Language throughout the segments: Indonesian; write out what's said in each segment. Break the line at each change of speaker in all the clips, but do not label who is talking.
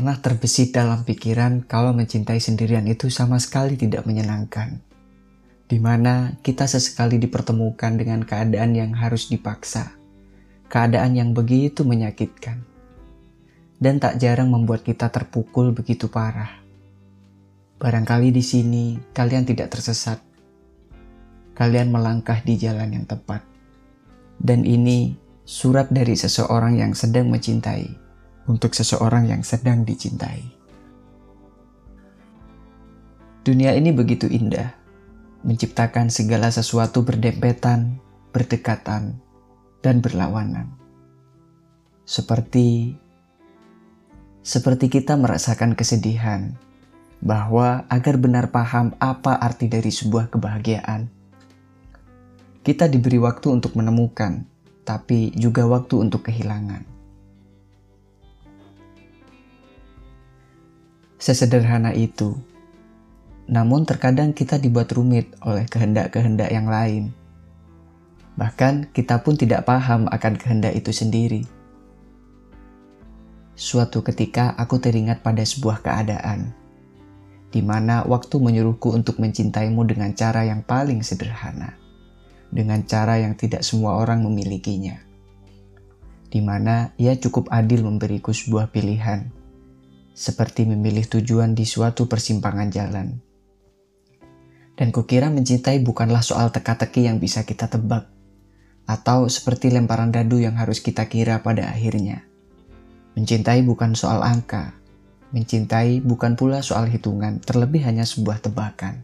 pernah terbesit dalam pikiran kalau mencintai sendirian itu sama sekali tidak menyenangkan. Di mana kita sesekali dipertemukan dengan keadaan yang harus dipaksa. Keadaan yang begitu menyakitkan. Dan tak jarang membuat kita terpukul begitu parah. Barangkali di sini kalian tidak tersesat. Kalian melangkah di jalan yang tepat. Dan ini surat dari seseorang yang sedang mencintai untuk seseorang yang sedang dicintai. Dunia ini begitu indah, menciptakan segala sesuatu berdempetan, berdekatan, dan berlawanan. Seperti seperti kita merasakan kesedihan bahwa agar benar paham apa arti dari sebuah kebahagiaan, kita diberi waktu untuk menemukan, tapi juga waktu untuk kehilangan. Sesederhana itu. Namun terkadang kita dibuat rumit oleh kehendak-kehendak yang lain. Bahkan kita pun tidak paham akan kehendak itu sendiri. Suatu ketika aku teringat pada sebuah keadaan, di mana waktu menyuruhku untuk mencintaimu dengan cara yang paling sederhana, dengan cara yang tidak semua orang memilikinya, di mana ia cukup adil memberiku sebuah pilihan seperti memilih tujuan di suatu persimpangan jalan. Dan kukira mencintai bukanlah soal teka-teki yang bisa kita tebak, atau seperti lemparan dadu yang harus kita kira pada akhirnya. Mencintai bukan soal angka, mencintai bukan pula soal hitungan, terlebih hanya sebuah tebakan.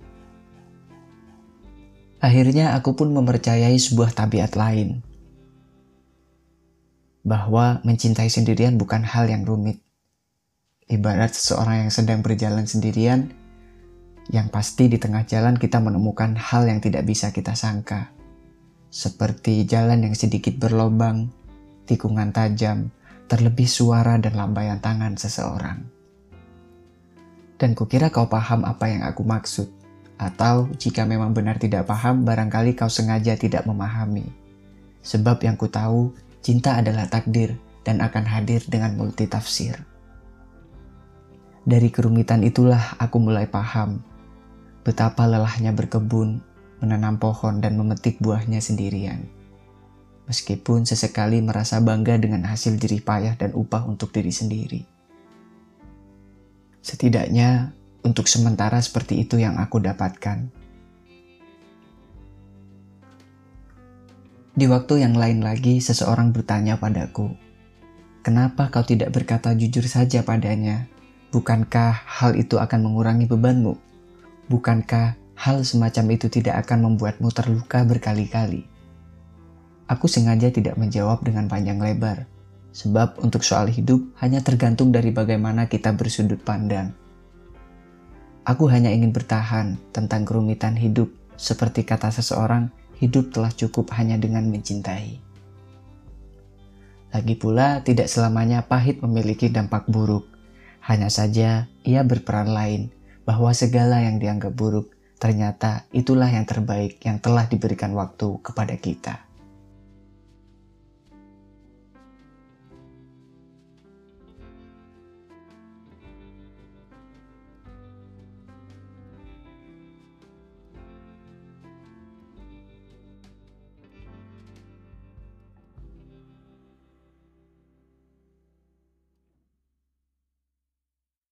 Akhirnya aku pun mempercayai sebuah tabiat lain, bahwa mencintai sendirian bukan hal yang rumit Ibarat seseorang yang sedang berjalan sendirian, yang pasti di tengah jalan kita menemukan hal yang tidak bisa kita sangka. Seperti jalan yang sedikit berlobang, tikungan tajam, terlebih suara dan lambaian tangan seseorang. Dan kukira kau paham apa yang aku maksud. Atau jika memang benar tidak paham, barangkali kau sengaja tidak memahami. Sebab yang ku tahu, cinta adalah takdir dan akan hadir dengan multi tafsir. Dari kerumitan itulah aku mulai paham betapa lelahnya berkebun, menanam pohon, dan memetik buahnya sendirian. Meskipun sesekali merasa bangga dengan hasil jerih payah dan upah untuk diri sendiri. Setidaknya, untuk sementara seperti itu yang aku dapatkan. Di waktu yang lain lagi, seseorang bertanya padaku, "Kenapa kau tidak berkata jujur saja padanya?" Bukankah hal itu akan mengurangi bebanmu? Bukankah hal semacam itu tidak akan membuatmu terluka berkali-kali? Aku sengaja tidak menjawab dengan panjang lebar, sebab untuk soal hidup hanya tergantung dari bagaimana kita bersudut pandang. Aku hanya ingin bertahan tentang kerumitan hidup, seperti kata seseorang, hidup telah cukup hanya dengan mencintai. Lagi pula, tidak selamanya pahit memiliki dampak buruk. Hanya saja ia berperan lain bahwa segala yang dianggap buruk ternyata itulah yang terbaik yang telah diberikan waktu kepada kita.